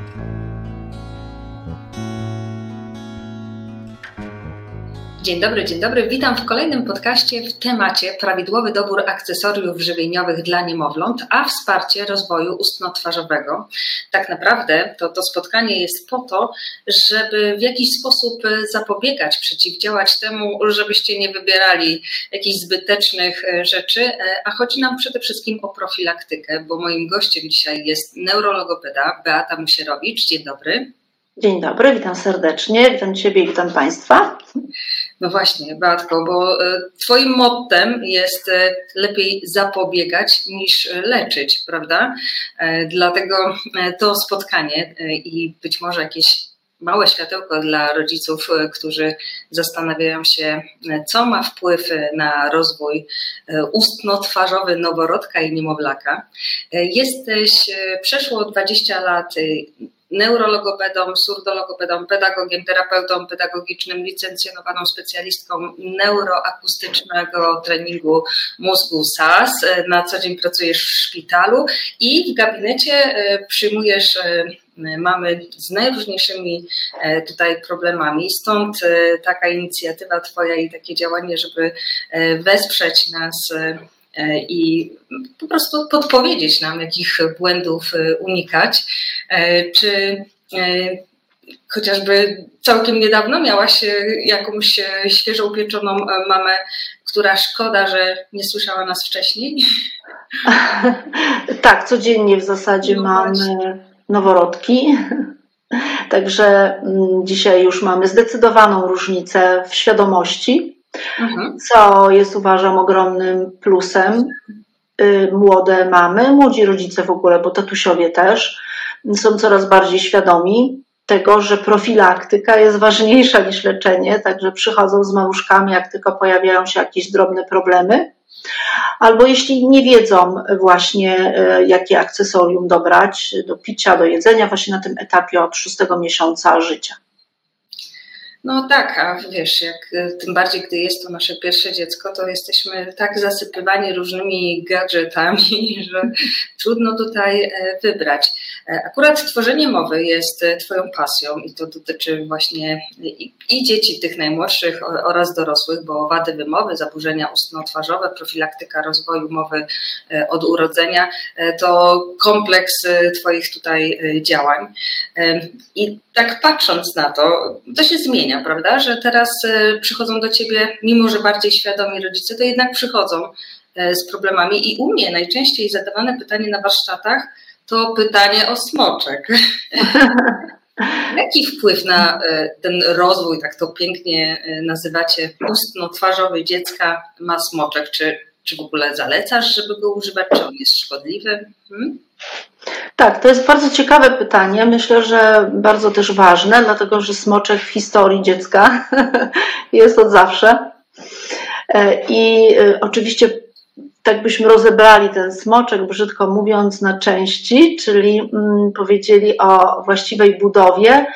thank you Dzień dobry, dzień dobry. Witam w kolejnym podcaście w temacie prawidłowy dobór akcesoriów żywieniowych dla niemowląt, a wsparcie rozwoju ustno-twarzowego. Tak naprawdę to, to spotkanie jest po to, żeby w jakiś sposób zapobiegać, przeciwdziałać temu, żebyście nie wybierali jakichś zbytecznych e, rzeczy, e, a chodzi nam przede wszystkim o profilaktykę, bo moim gościem dzisiaj jest neurologopeda Beata Musierowicz. Dzień dobry. Dzień dobry, witam serdecznie, witam Ciebie i witam Państwa. No właśnie, Beatko, bo e, Twoim mottem jest e, lepiej zapobiegać niż leczyć, prawda? E, dlatego to spotkanie i być może jakieś małe światełko dla rodziców, którzy zastanawiają się, co ma wpływ na rozwój ustno-twarzowy noworodka i niemowlaka. Jesteś przeszło 20 lat neurologopedą, surdologopedą, pedagogiem, terapeutą pedagogicznym, licencjonowaną specjalistką neuroakustycznego treningu mózgu SAS. Na co dzień pracujesz w szpitalu i w gabinecie e, przyjmujesz e, mamy z najróżniejszymi e, tutaj problemami. Stąd taka inicjatywa Twoja i takie działanie, żeby wesprzeć nas i po prostu podpowiedzieć nam, jakich błędów e, unikać. E, czy chociażby całkiem niedawno miałaś jakąś świeżo upieczoną mamę, która szkoda, że nie słyszała nas wcześniej? Tak, codziennie w zasadzie no mamy noworodki. Także mm, dzisiaj już mamy zdecydowaną różnicę w świadomości Mhm. co jest uważam ogromnym plusem. Y, młode mamy, młodzi rodzice w ogóle, bo tatusiowie też, są coraz bardziej świadomi tego, że profilaktyka jest ważniejsza niż leczenie, także przychodzą z maluszkami, jak tylko pojawiają się jakieś drobne problemy. Albo jeśli nie wiedzą właśnie, y, jakie akcesorium dobrać do picia, do jedzenia, właśnie na tym etapie od szóstego miesiąca życia. No tak, a wiesz, jak, e, tym bardziej gdy jest to nasze pierwsze dziecko, to jesteśmy tak zasypywani różnymi gadżetami, że trudno tutaj e, wybrać. E, akurat tworzenie mowy jest Twoją pasją i to dotyczy właśnie i, dzieci tych najmłodszych oraz dorosłych, bo wady wymowy, zaburzenia ustno-twarzowe, profilaktyka rozwoju mowy od urodzenia to kompleks Twoich tutaj działań. I tak patrząc na to, to się zmienia, prawda? Że teraz e, przychodzą do ciebie, mimo że bardziej świadomi rodzice, to jednak przychodzą e, z problemami. I u mnie najczęściej zadawane pytanie na warsztatach to pytanie o smoczek. Jaki wpływ na e, ten rozwój, tak to pięknie nazywacie, ustno-twarzowy dziecka ma smoczek? Czy, czy w ogóle zalecasz, żeby go używać? Czy on jest szkodliwy? Hmm? Tak, to jest bardzo ciekawe pytanie. Myślę, że bardzo też ważne, dlatego że smoczek w historii dziecka jest od zawsze. E, I e, oczywiście, tak byśmy rozebrali ten smoczek, brzydko mówiąc, na części, czyli mm, powiedzieli o właściwej budowie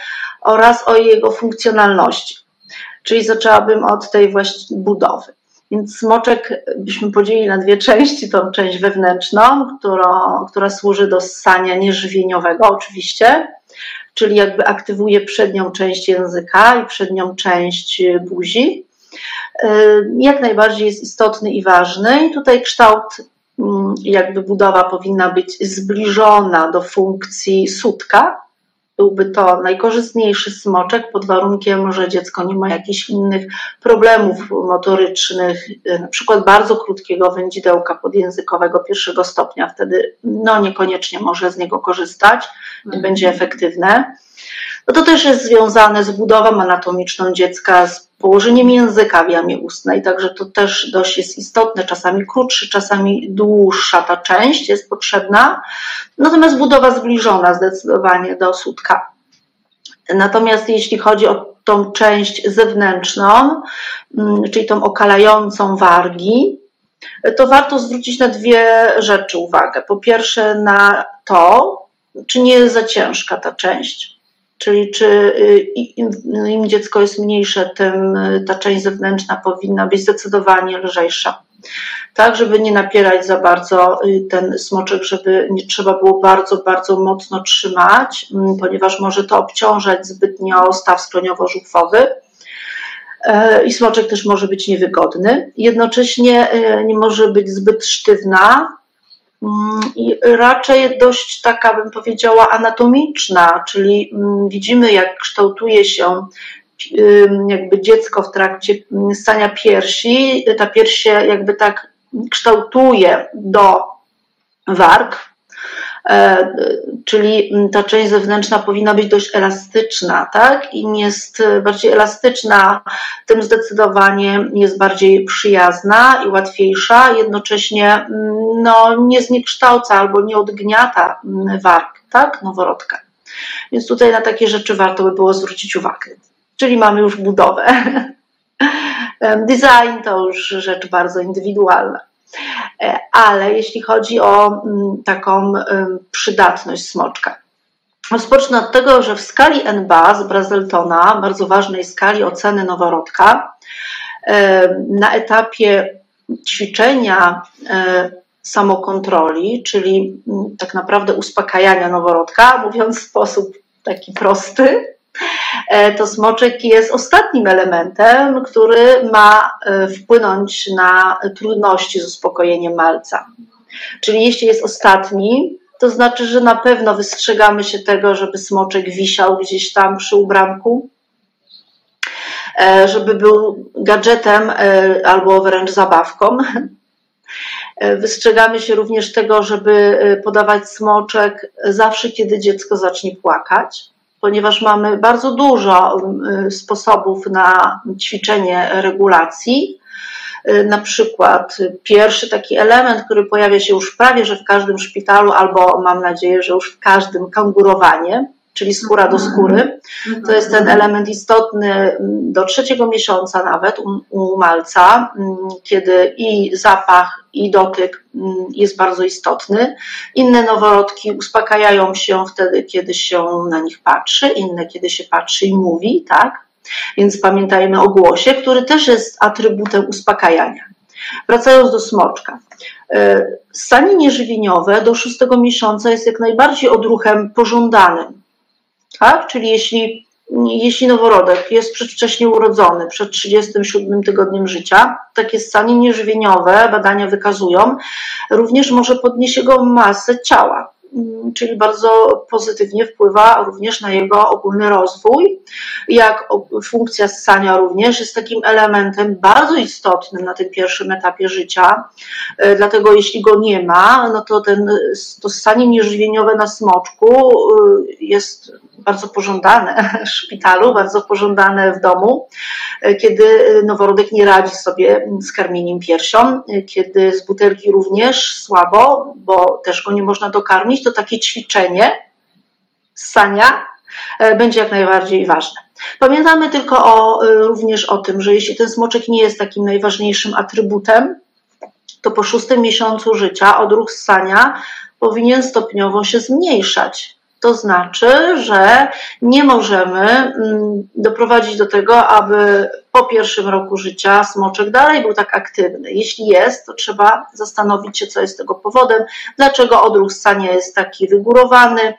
oraz o jego funkcjonalności. Czyli zaczęłabym od tej budowy. Więc smoczek byśmy podzielili na dwie części. Tą część wewnętrzną, która, która służy do ssania nieżywieniowego oczywiście, czyli jakby aktywuje przednią część języka i przednią część buzi. Y, jak najbardziej jest istotny i ważny. I tutaj kształt, mm, jakby budowa powinna być zbliżona do funkcji sutka, byłby to najkorzystniejszy smoczek pod warunkiem, że dziecko nie ma jakichś innych problemów motorycznych, na przykład bardzo krótkiego wędzidełka podjęzykowego pierwszego stopnia, wtedy no niekoniecznie może z niego korzystać, nie będzie efektywne. No to też jest związane z budową anatomiczną dziecka, z położeniem języka w jamie ustnej, także to też dość jest istotne, czasami krótszy, czasami dłuższa ta część jest potrzebna, natomiast budowa zbliżona zdecydowanie do sutka. Natomiast jeśli chodzi o tą część zewnętrzną, mm, czyli tą okalającą wargi, to warto zwrócić na dwie rzeczy uwagę. Po pierwsze na to, czy nie jest za ciężka ta część, Czyli czy y, im, im, dziecko jest mniejsze, tym y, ta część zewnętrzna powinna być zdecydowanie lżejsza. tak, żeby nie napierać za bardzo y, ten smoczek, żeby nie trzeba było bardzo, bardzo mocno trzymać, mm, ponieważ może to obciążać zbytnio staw skroniowo-żuchwowy e, i smoczek też może być niewygodny. Jednocześnie nie może być zbyt sztywna i raczej dość taka, bym powiedziała, anatomiczna, czyli mm, widzimy, jak kształtuje się jakby dziecko w trakcie stania piersi, ta pierś się jakby tak kształtuje do warg, czyli ta część zewnętrzna powinna być dość elastyczna, tak? Im jest bardziej elastyczna, tym zdecydowanie jest bardziej przyjazna i łatwiejsza, jednocześnie no, nie zniekształca albo nie odgniata warg, tak? Noworodka. Więc tutaj na takie rzeczy warto by było zwrócić uwagę. Czyli mamy już budowę. Design to już rzecz bardzo indywidualna. E, ale jeśli chodzi o mm, taką przydatność smoczka, Rozpocznę od tego, że w skali NBA z Brazeltona, bardzo ważnej skali oceny noworodka, na etapie ćwiczenia e, samokontroli, czyli mm, tak naprawdę uspokajania noworodka, mówiąc w sposób taki prosty, E, to smoczek jest ostatnim elementem, który ma e, wpłynąć na trudności z uspokojeniem malca. Czyli jeśli jest ostatni, to znaczy, że na pewno wystrzegamy się tego, żeby smoczek wisiał gdzieś tam przy ubramku, e, żeby był gadżetem albo wręcz zabawką. Wystrzegamy się również tego, żeby podawać smoczek zawsze, kiedy dziecko zacznie płakać ponieważ mamy bardzo dużo y, sposobów na ćwiczenie regulacji. Y, na przykład pierwszy taki element, który pojawia się już prawie że w każdym szpitalu, albo mam nadzieję, że już w każdym kangurowanie, czyli skóra do skóry. To jest ten element istotny mm, do trzeciego miesiąca nawet u, u malca, mm, kiedy i zapach, i dotyk mm, jest bardzo istotny. Inne noworodki uspokajają się wtedy, kiedy się na nich patrzy, inne kiedy się patrzy i mówi, tak? Więc pamiętajmy o głosie, który też jest atrybutem uspokajania. Wracając do smoczka. E, Stanie nieżywieniowe do szóstego miesiąca jest jak najbardziej odruchem pożądanym tak? Czyli jeśli, jeśli noworodek jest przedwcześnie urodzony, przed 37 tygodniem życia, takie stanie nieżywieniowe badania wykazują, również może podnieść jego masę ciała. Mm, czyli bardzo pozytywnie wpływa również na jego ogólny rozwój, jak funkcja ssania również jest takim elementem bardzo istotnym na tym pierwszym etapie życia. E, dlatego jeśli go nie ma, no to ten, to ssanie nieżywieniowe na smoczku e, jest bardzo pożądane w szpitalu, bardzo pożądane w domu, e, kiedy noworodek nie radzi sobie z karmieniem piersią, kiedy z butelki również słabo, bo też go nie można dokarmić, to takie ćwiczenie ssania e, będzie jak najbardziej ważne. Pamiętamy tylko o, e, również o tym, że jeśli ten smoczek nie jest takim najważniejszym atrybutem, to po szóstym miesiącu życia odruch ssania powinien stopniowo się zmniejszać. To znaczy, że nie możemy mm, doprowadzić do tego, aby po pierwszym roku życia smoczek dalej był tak aktywny. Jeśli jest, to trzeba zastanowić się, co jest tego powodem, dlaczego odruch ssania jest taki wygórowany y,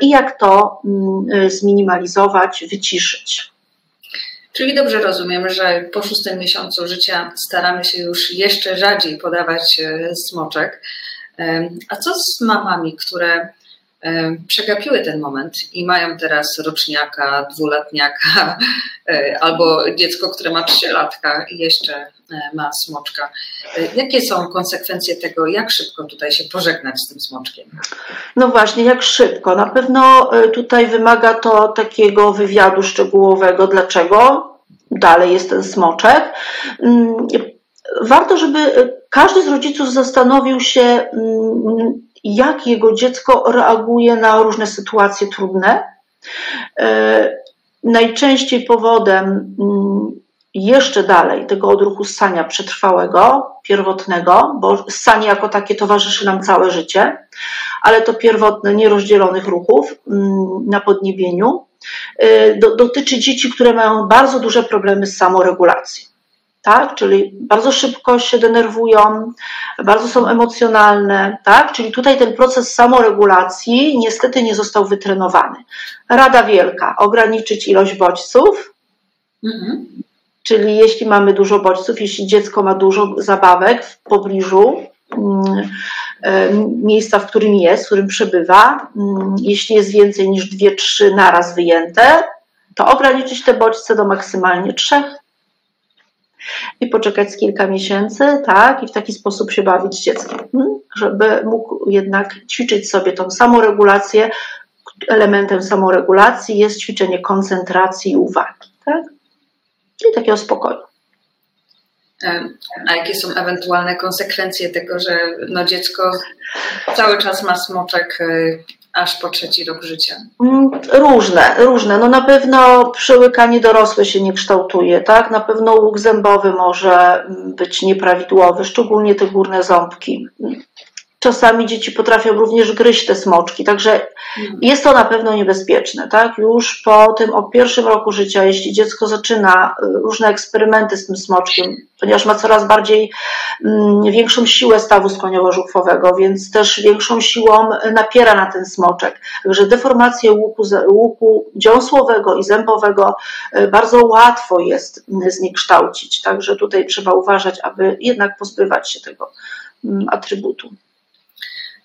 i jak to mm, zminimalizować, wyciszyć. Czyli dobrze rozumiem, że po szóstym miesiącu życia staramy się już jeszcze rzadziej podawać y, smoczek. A co z mamami, które przegapiły ten moment i mają teraz roczniaka, dwulatniaka e, albo dziecko, które ma trzylatka i jeszcze e, ma smoczka. E, jakie są konsekwencje tego, jak szybko tutaj się pożegnać z tym smoczkiem? No właśnie, jak szybko. Na pewno tutaj wymaga to takiego wywiadu szczegółowego, dlaczego dalej jest ten smoczek. Mm, warto, żeby każdy z rodziców zastanowił się, mm, jak jego dziecko reaguje na różne sytuacje trudne. E, najczęściej powodem mm, jeszcze dalej tego odruchu ssania przetrwałego, pierwotnego, bo ssanie jako takie towarzyszy nam całe życie, ale to pierwotne, nierozdzielonych ruchów mm, na podniebieniu, e, dotyczy dzieci, które mają bardzo duże problemy z samoregulacją tak? Czyli bardzo szybko się denerwują, bardzo są emocjonalne, tak? Czyli tutaj ten proces samoregulacji niestety nie został wytrenowany. Rada wielka, ograniczyć ilość bodźców, mhm. czyli jeśli mamy dużo bodźców, jeśli dziecko ma dużo zabawek w pobliżu, mm, e, miejsca, w którym jest, w którym przebywa, mm, jeśli jest więcej niż dwie, trzy naraz wyjęte, to ograniczyć te bodźce do maksymalnie trzech i poczekać kilka miesięcy, tak, i w taki sposób się bawić z dzieckiem, hmm? żeby mógł jednak ćwiczyć sobie tą samoregulację. Elementem samoregulacji jest ćwiczenie koncentracji i uwagi, tak? Czyli takiego spokoju. A jakie są ewentualne konsekwencje tego, że no dziecko cały czas ma smoczek y, aż po trzeci rok życia? Mm, różne, różne. No na pewno przełykanie dorosłe się nie kształtuje, tak? Na pewno łuk zębowy może być nieprawidłowy, szczególnie te górne ząbki. Czasami dzieci potrafią również gryźć te smoczki, także mhm. jest to na pewno niebezpieczne, tak? Już po tym o pierwszym roku życia, jeśli dziecko zaczyna y, różne eksperymenty z tym smoczkiem, ponieważ ma coraz bardziej mm, większą siłę stawu skoniowo-żuchwowego, więc też większą siłą napiera na ten smoczek. Także deformację łuku, łuku dziąsłowego i zębowego y, bardzo łatwo jest zniekształcić. Także tutaj trzeba uważać, aby jednak pozbywać się tego mm, atrybutu.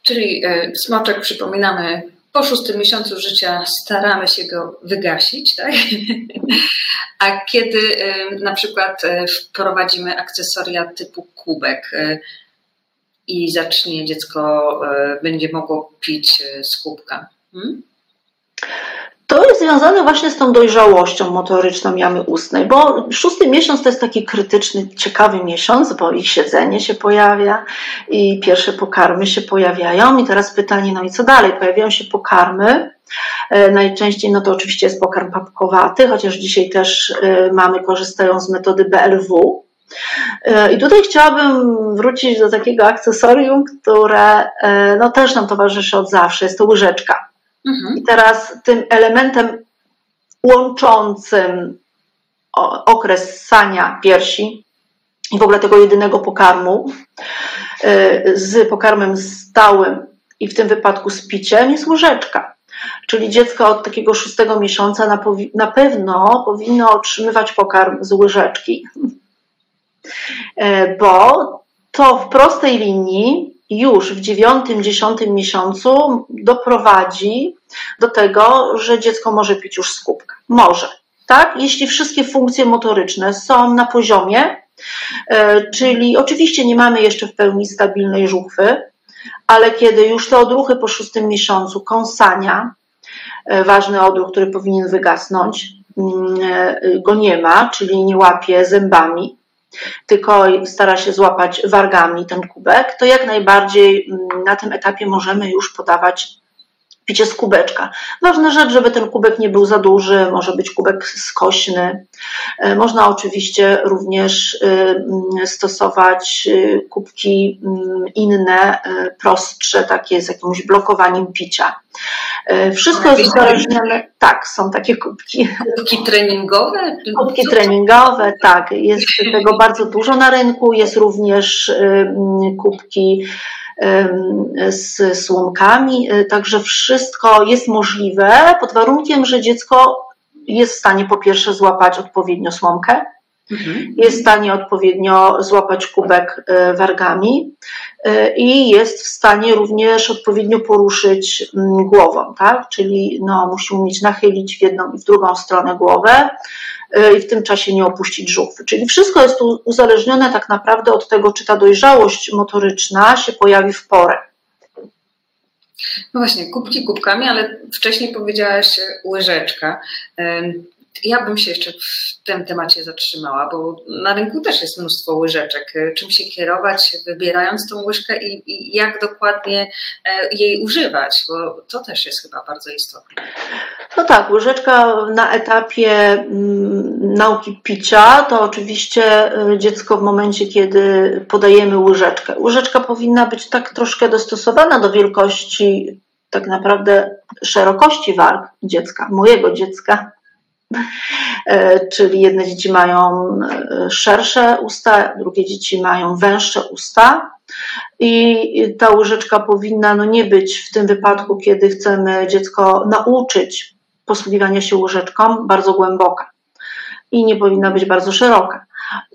Czyli e, smoczek, przypominamy, po szóstym miesiącu życia staramy się go wygasić, tak? A kiedy e, na przykład e, wprowadzimy akcesoria typu kubek i zacznie dziecko, będzie mogło pić z kubka. Hmm? To jest związane właśnie z tą dojrzałością motoryczną jamy ustnej, bo szósty miesiąc to jest taki krytyczny, ciekawy miesiąc, bo ich siedzenie się pojawia i pierwsze pokarmy się pojawiają. I teraz pytanie, no i co dalej? Pojawiają się pokarmy. E, najczęściej no to oczywiście jest pokarm papkowaty, chociaż dzisiaj też e, mamy korzystają z metody BLW, e, i tutaj chciałabym wrócić do takiego akcesorium, które no, też nam towarzyszy od zawsze. Jest to łyżeczka. Mhm. I teraz tym elementem łączącym okres sania piersi i w ogóle tego jedynego pokarmu y, z pokarmem stałym i w tym wypadku z piciem jest łyżeczka. Czyli dziecko od takiego szóstego miesiąca na, na pewno powinno otrzymywać pokarm z łyżeczki, y, bo to w prostej linii już w dziewiątym, dziesiątym miesiącu doprowadzi do tego, że dziecko może pić już z kubka. Może, tak? Jeśli wszystkie funkcje motoryczne są na poziomie, e, czyli oczywiście nie mamy jeszcze w pełni stabilnej żuchwy, ale kiedy już te odruchy po szóstym miesiącu kąsania, e, ważny odruch, który powinien wygasnąć, mm, e, go nie ma, czyli nie łapie zębami, tylko stara się złapać wargami ten kubek, to jak najbardziej mm, na tym etapie możemy już podawać picie z kubeczka. Ważna rzecz, żeby ten kubek nie był za duży, może być kubek skośny. E, można oczywiście również y, mm, stosować y, kubki mm, inne, y, prostsze, takie z jakimś blokowaniem picia. E, wszystko jest uzależnione. Tak, są takie kubki. Kubki treningowe? Kubki treningowe, tak. Jest tego bardzo dużo na rynku. Jest również kubki z słomkami, e, także wszystko jest możliwe pod warunkiem, że dziecko jest w stanie po pierwsze złapać odpowiednio słomkę, mhm. jest w stanie odpowiednio złapać kubek e, wargami e, i jest w stanie również odpowiednio poruszyć mm, głową, tak? Czyli no, musi umieć nachylić w jedną i w drugą stronę głowę, i w tym czasie nie opuścić żuchwy. Czyli wszystko jest tu uzależnione tak naprawdę od tego, czy ta dojrzałość motoryczna się pojawi w porę. No właśnie, kubki kubkami, ale wcześniej powiedziałaś łyżeczka. Ja bym się jeszcze w tym temacie zatrzymała, bo na rynku też jest mnóstwo łyżeczek. Czym się kierować, wybierając tą łyżkę i, i jak dokładnie e, jej używać, bo to też jest chyba bardzo istotne. No tak, łyżeczka na etapie mm, nauki picia to oczywiście y, dziecko w momencie, kiedy podajemy łyżeczkę. Łyżeczka powinna być tak troszkę dostosowana do wielkości, tak naprawdę szerokości warg dziecka, mojego dziecka E, czyli jedne dzieci mają e, szersze usta, drugie dzieci mają węższe usta. I ta łyżeczka powinna no nie być w tym wypadku, kiedy chcemy dziecko nauczyć posługiwania się łyżeczką, bardzo głęboka i nie powinna być bardzo szeroka.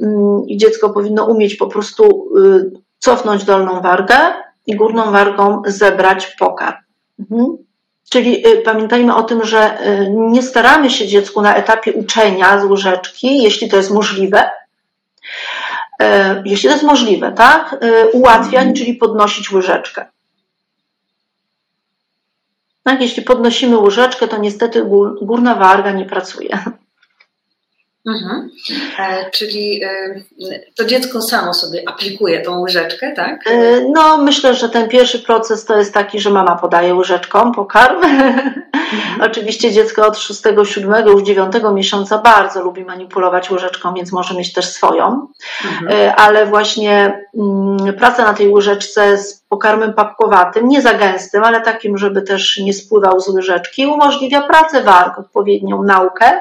Mm, I dziecko powinno umieć po prostu y, cofnąć dolną wargę i górną wargą zebrać pokarm. Mhm. Czyli y, pamiętajmy o tym, że y, nie staramy się dziecku na etapie uczenia z łyżeczki, jeśli to jest możliwe, jeśli to jest możliwe, tak, ułatwiać, czyli podnosić łyżeczkę. Tak, jeśli podnosimy łyżeczkę, to niestety górna warga nie pracuje. Mhm. E, czyli e, to dziecko samo sobie aplikuje tą łyżeczkę, tak? E, no, myślę, że ten pierwszy proces to jest taki, że mama podaje łyżeczką pokarm. Mhm. Oczywiście dziecko od 6, 7, już 9 miesiąca bardzo lubi manipulować łyżeczką, więc może mieć też swoją. Mhm. Ale właśnie mm, praca na tej łyżeczce z pokarmem papkowatym, nie za gęstym, ale takim, żeby też nie spływał z łyżeczki, umożliwia pracę warg, odpowiednią naukę,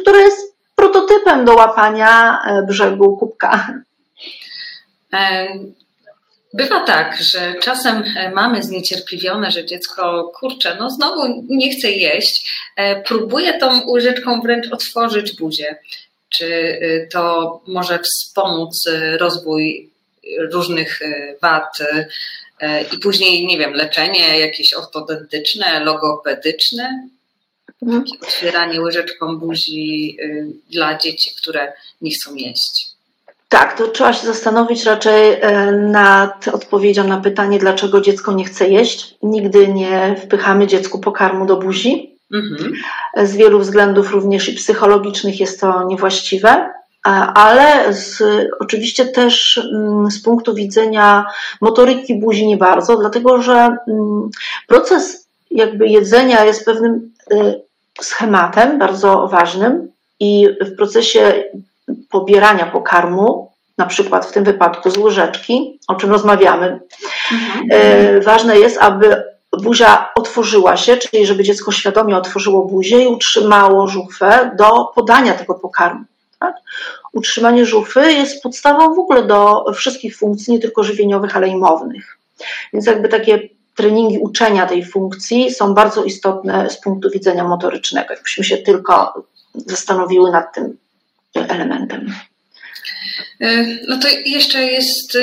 która jest prototypem do łapania e, brzegu kubka. E, bywa tak, że czasem e, mamy zniecierpliwione, że dziecko, kurczę, no znowu nie chce jeść, próbuje tą łyżeczką wręcz otworzyć buzię. Czy to może wspomóc rozwój różnych wad i później, nie wiem, leczenie jakieś ortodontyczne, logopedyczne? Mhm. Takie otwieranie łyżeczką buzi y, dla dzieci, które nie chcą jeść. Tak, to trzeba się zastanowić raczej e, nad odpowiedzią na pytanie, dlaczego dziecko nie chce jeść. Nigdy nie wpychamy dziecku pokarmu do buzi. Mhm. Z wielu względów, również i psychologicznych, jest to niewłaściwe ale z, oczywiście też mm, z punktu widzenia motoryki buzi nie bardzo, dlatego że mm, proces jakby jedzenia jest pewnym y, schematem bardzo ważnym i w procesie pobierania pokarmu, na przykład w tym wypadku z łyżeczki, o czym rozmawiamy, mhm. E, ważne jest, aby buzia otworzyła się, czyli żeby dziecko świadomie otworzyło buzię i utrzymało żuchwę do podania tego pokarmu. Tak? Utrzymanie żuchwy jest podstawą w ogóle do wszystkich funkcji, nie tylko żywieniowych, ale i mownych. Więc jakby takie treningi uczenia tej funkcji są bardzo istotne z punktu widzenia motorycznego, jakbyśmy się tylko zastanowiły nad tym elementem. E, no to jeszcze jest e,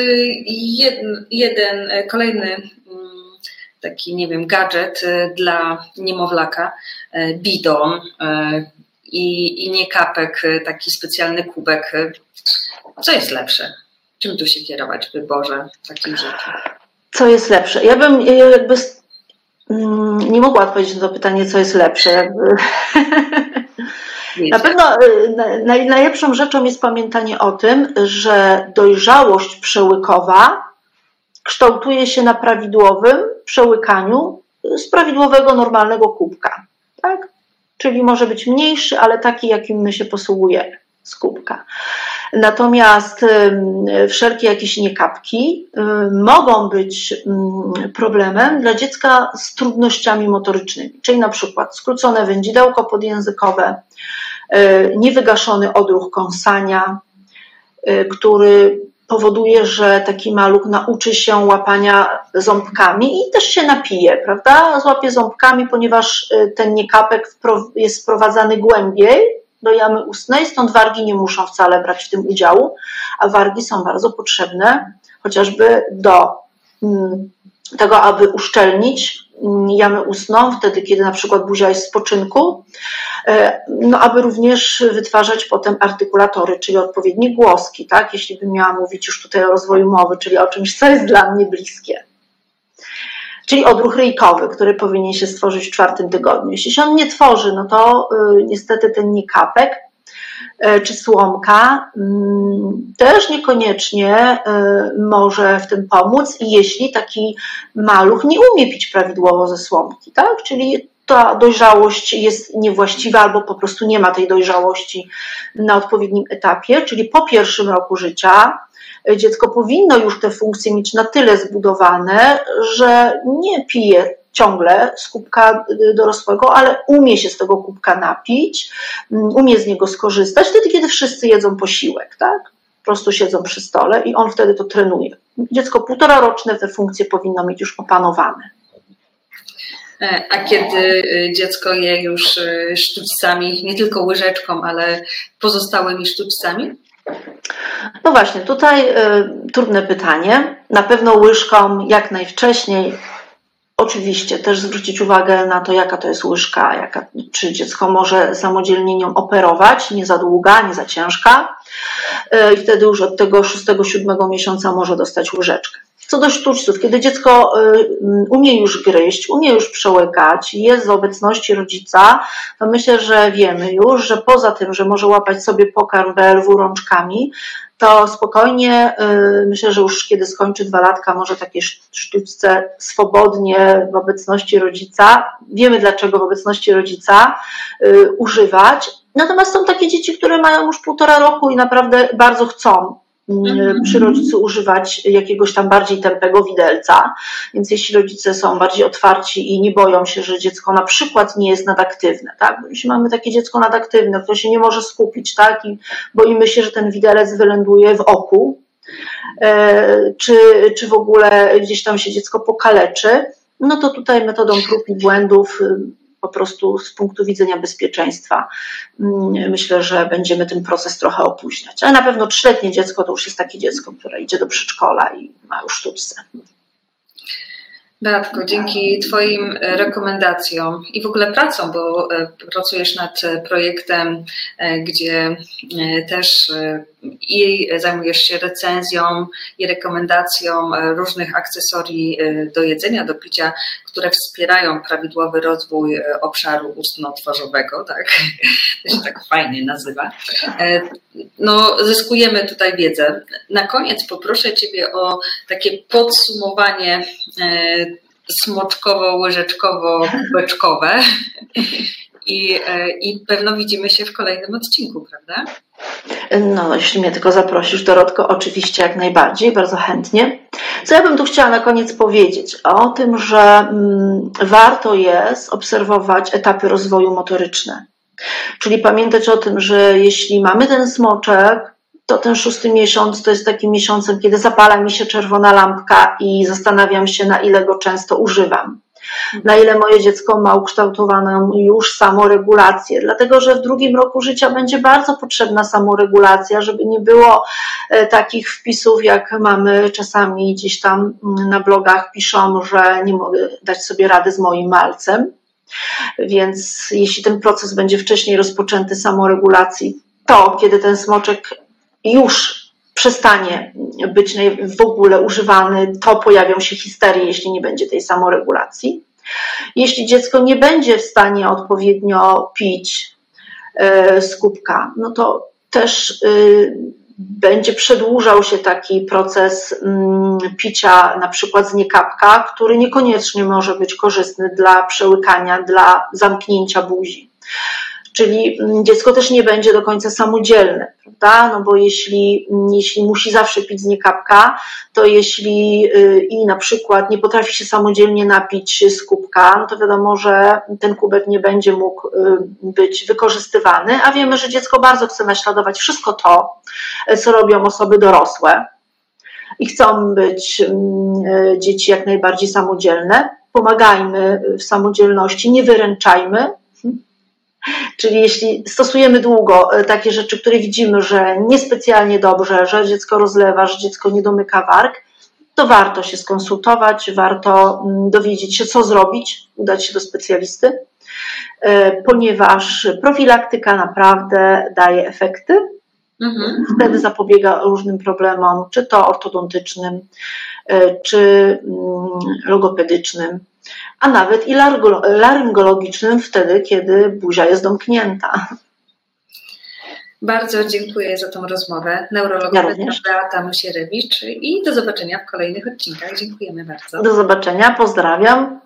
jeden, jeden e, kolejny mm, taki, nie wiem, gadżet dla niemowlaka, bidon i, i nie kapek, taki specjalny kubek. Co jest lepsze? Czym tu się kierować w wyborze takich rzeczy? Co jest lepsze? Ja bym jakby mm, nie mogła odpowiedzieć na to pytanie, co jest lepsze. Na pewno y, najlepszą rzeczą jest pamiętanie o tym, że dojrzałość przełykowa kształtuje się na prawidłowym przełykaniu z prawidłowego, normalnego kubka. Tak? Czyli może być mniejszy, ale taki, jakim my się posługujemy z kubka. Natomiast wszelkie jakieś niekapki mogą być problemem dla dziecka z trudnościami motorycznymi, czyli na przykład skrócone wędzidełko podjęzykowe, y, niewygaszony odruch kąsania, y, który powoduje, że taki maluch nauczy się łapania ząbkami i też się napije, prawda? Złapie ząbkami, ponieważ y, ten niekapek jest sprowadzany głębiej do jamy ustnej, stąd wargi nie muszą wcale brać w tym udziału, a wargi są bardzo potrzebne chociażby do mm, tego, aby uszczelnić mm, jamę ustną, wtedy kiedy na przykład buzia jest w spoczynku, e, no aby również wytwarzać potem artykulatory, czyli odpowiednie głoski, tak? Jeśli bym miała mówić już tutaj o rozwoju mowy, czyli o czymś, co jest dla mnie bliskie czyli odruch ryjkowy, który powinien się stworzyć w czwartym tygodniu. Jeśli się on nie tworzy, no to y, niestety ten nikapek y, czy słomka mm, też niekoniecznie y, może w tym pomóc, jeśli taki maluch nie umie pić prawidłowo ze słomki, tak? Czyli ta dojrzałość jest niewłaściwa albo po prostu nie ma tej dojrzałości na odpowiednim etapie, czyli po pierwszym roku życia dziecko powinno już te funkcje mieć na tyle zbudowane, że nie pije ciągle z kubka dorosłego, ale umie się z tego kubka napić, mm, umie z niego skorzystać wtedy, kiedy wszyscy jedzą posiłek, tak? Po prostu siedzą przy stole i on wtedy to trenuje. Dziecko półtora roczne te funkcje powinno mieć już opanowane. E, a kiedy e, dziecko je już e, sztućcami, nie tylko łyżeczką, ale pozostałymi sztućcami? No właśnie, tutaj y, trudne pytanie. Na pewno łyżką jak najwcześniej. Oczywiście też zwrócić uwagę na to, jaka to jest łyżka, jaka, czy dziecko może samodzielnie nią operować, nie za długa, nie za ciężka. Y, I wtedy już od tego 6-7 miesiąca może dostać łyżeczkę. Co do sztućców, kiedy dziecko y, umie już gryźć, umie już przełykać, jest w obecności rodzica, to myślę, że wiemy już, że poza tym, że może łapać sobie pokarm BLW rączkami, to spokojnie, y, myślę, że już kiedy skończy dwa latka, może takie sztućce swobodnie w obecności rodzica, wiemy dlaczego w obecności rodzica y, używać. Natomiast są takie dzieci, które mają już półtora roku i naprawdę bardzo chcą. Przy rodzicu używać jakiegoś tam bardziej tępego widelca. Więc jeśli rodzice są bardziej otwarci i nie boją się, że dziecko na przykład nie jest nadaktywne, tak? Bo jeśli mamy takie dziecko nadaktywne, które się nie może skupić, tak? I boimy się, że ten widelec wyląduje w oku, e, czy, czy w ogóle gdzieś tam się dziecko pokaleczy, no to tutaj metodą prób i błędów po prostu z punktu widzenia bezpieczeństwa mm, myślę, że będziemy ten proces trochę opóźniać. Ale na pewno trzyletnie dziecko to już jest takie dziecko, które idzie do przedszkola i ma już sztuczce. Beatko, dzięki Twoim rekomendacjom i w ogóle pracom, bo e, pracujesz nad projektem, e, gdzie e, też i zajmujesz się recenzją i rekomendacją różnych akcesorii do jedzenia, do picia, które wspierają prawidłowy rozwój obszaru ustno-twarzowego, tak? To się tak fajnie nazywa. No, zyskujemy tutaj wiedzę. Na koniec poproszę Ciebie o takie podsumowanie smoczkowo-łyżeczkowo-kubeczkowe. I, e, I pewno widzimy się w kolejnym odcinku, prawda? No, jeśli mnie tylko zaprosisz, Dorotko, oczywiście jak najbardziej, bardzo chętnie. Co ja bym tu chciała na koniec powiedzieć? O tym, że mm, warto jest obserwować etapy rozwoju motoryczne. Czyli pamiętać o tym, że jeśli mamy ten smoczek, to ten szósty miesiąc to jest takim miesiącem, kiedy zapala mi się czerwona lampka i zastanawiam się, na ile go często używam. Na ile moje dziecko ma ukształtowaną już samoregulację, dlatego że w drugim roku życia będzie bardzo potrzebna samoregulacja, żeby nie było e, takich wpisów, jak mamy czasami gdzieś tam mm, na blogach piszą, że nie mogę dać sobie rady z moim malcem. Więc jeśli ten proces będzie wcześniej rozpoczęty samoregulacji, to kiedy ten smoczek już przestanie być w ogóle używany, to pojawią się histerie, jeśli nie będzie tej samoregulacji. Jeśli dziecko nie będzie w stanie odpowiednio pić e, z kubka, no to też y, będzie przedłużał się taki proces mm, picia na przykład z niekapka, który niekoniecznie może być korzystny dla przełykania, dla zamknięcia buzi czyli mm, dziecko też nie będzie do końca samodzielne, prawda? No bo jeśli, mm, jeśli musi zawsze pić z niekapka, to jeśli y, i na przykład nie potrafi się samodzielnie napić z kubka, no to wiadomo, że ten kubek nie będzie mógł y, być wykorzystywany, a wiemy, że dziecko bardzo chce naśladować wszystko to, co robią osoby dorosłe i chcą być mm, y, dzieci jak najbardziej samodzielne. Pomagajmy w samodzielności, nie wyręczajmy, Czyli jeśli stosujemy długo e, takie rzeczy, które widzimy, że niespecjalnie dobrze, że dziecko rozlewa, że dziecko nie domyka warg, to warto się skonsultować, warto mm, dowiedzieć się, co zrobić, udać się do specjalisty, e, ponieważ profilaktyka naprawdę daje efekty. Mhm. Wtedy zapobiega różnym problemom, czy to ortodontycznym, e, czy mm, logopedycznym a nawet i laryngologicznym wtedy, kiedy buzia jest domknięta. Bardzo dziękuję za tą rozmowę. Neurologowa ja Beata Musierewicz i do zobaczenia w kolejnych odcinkach. Dziękujemy bardzo. Do zobaczenia, pozdrawiam.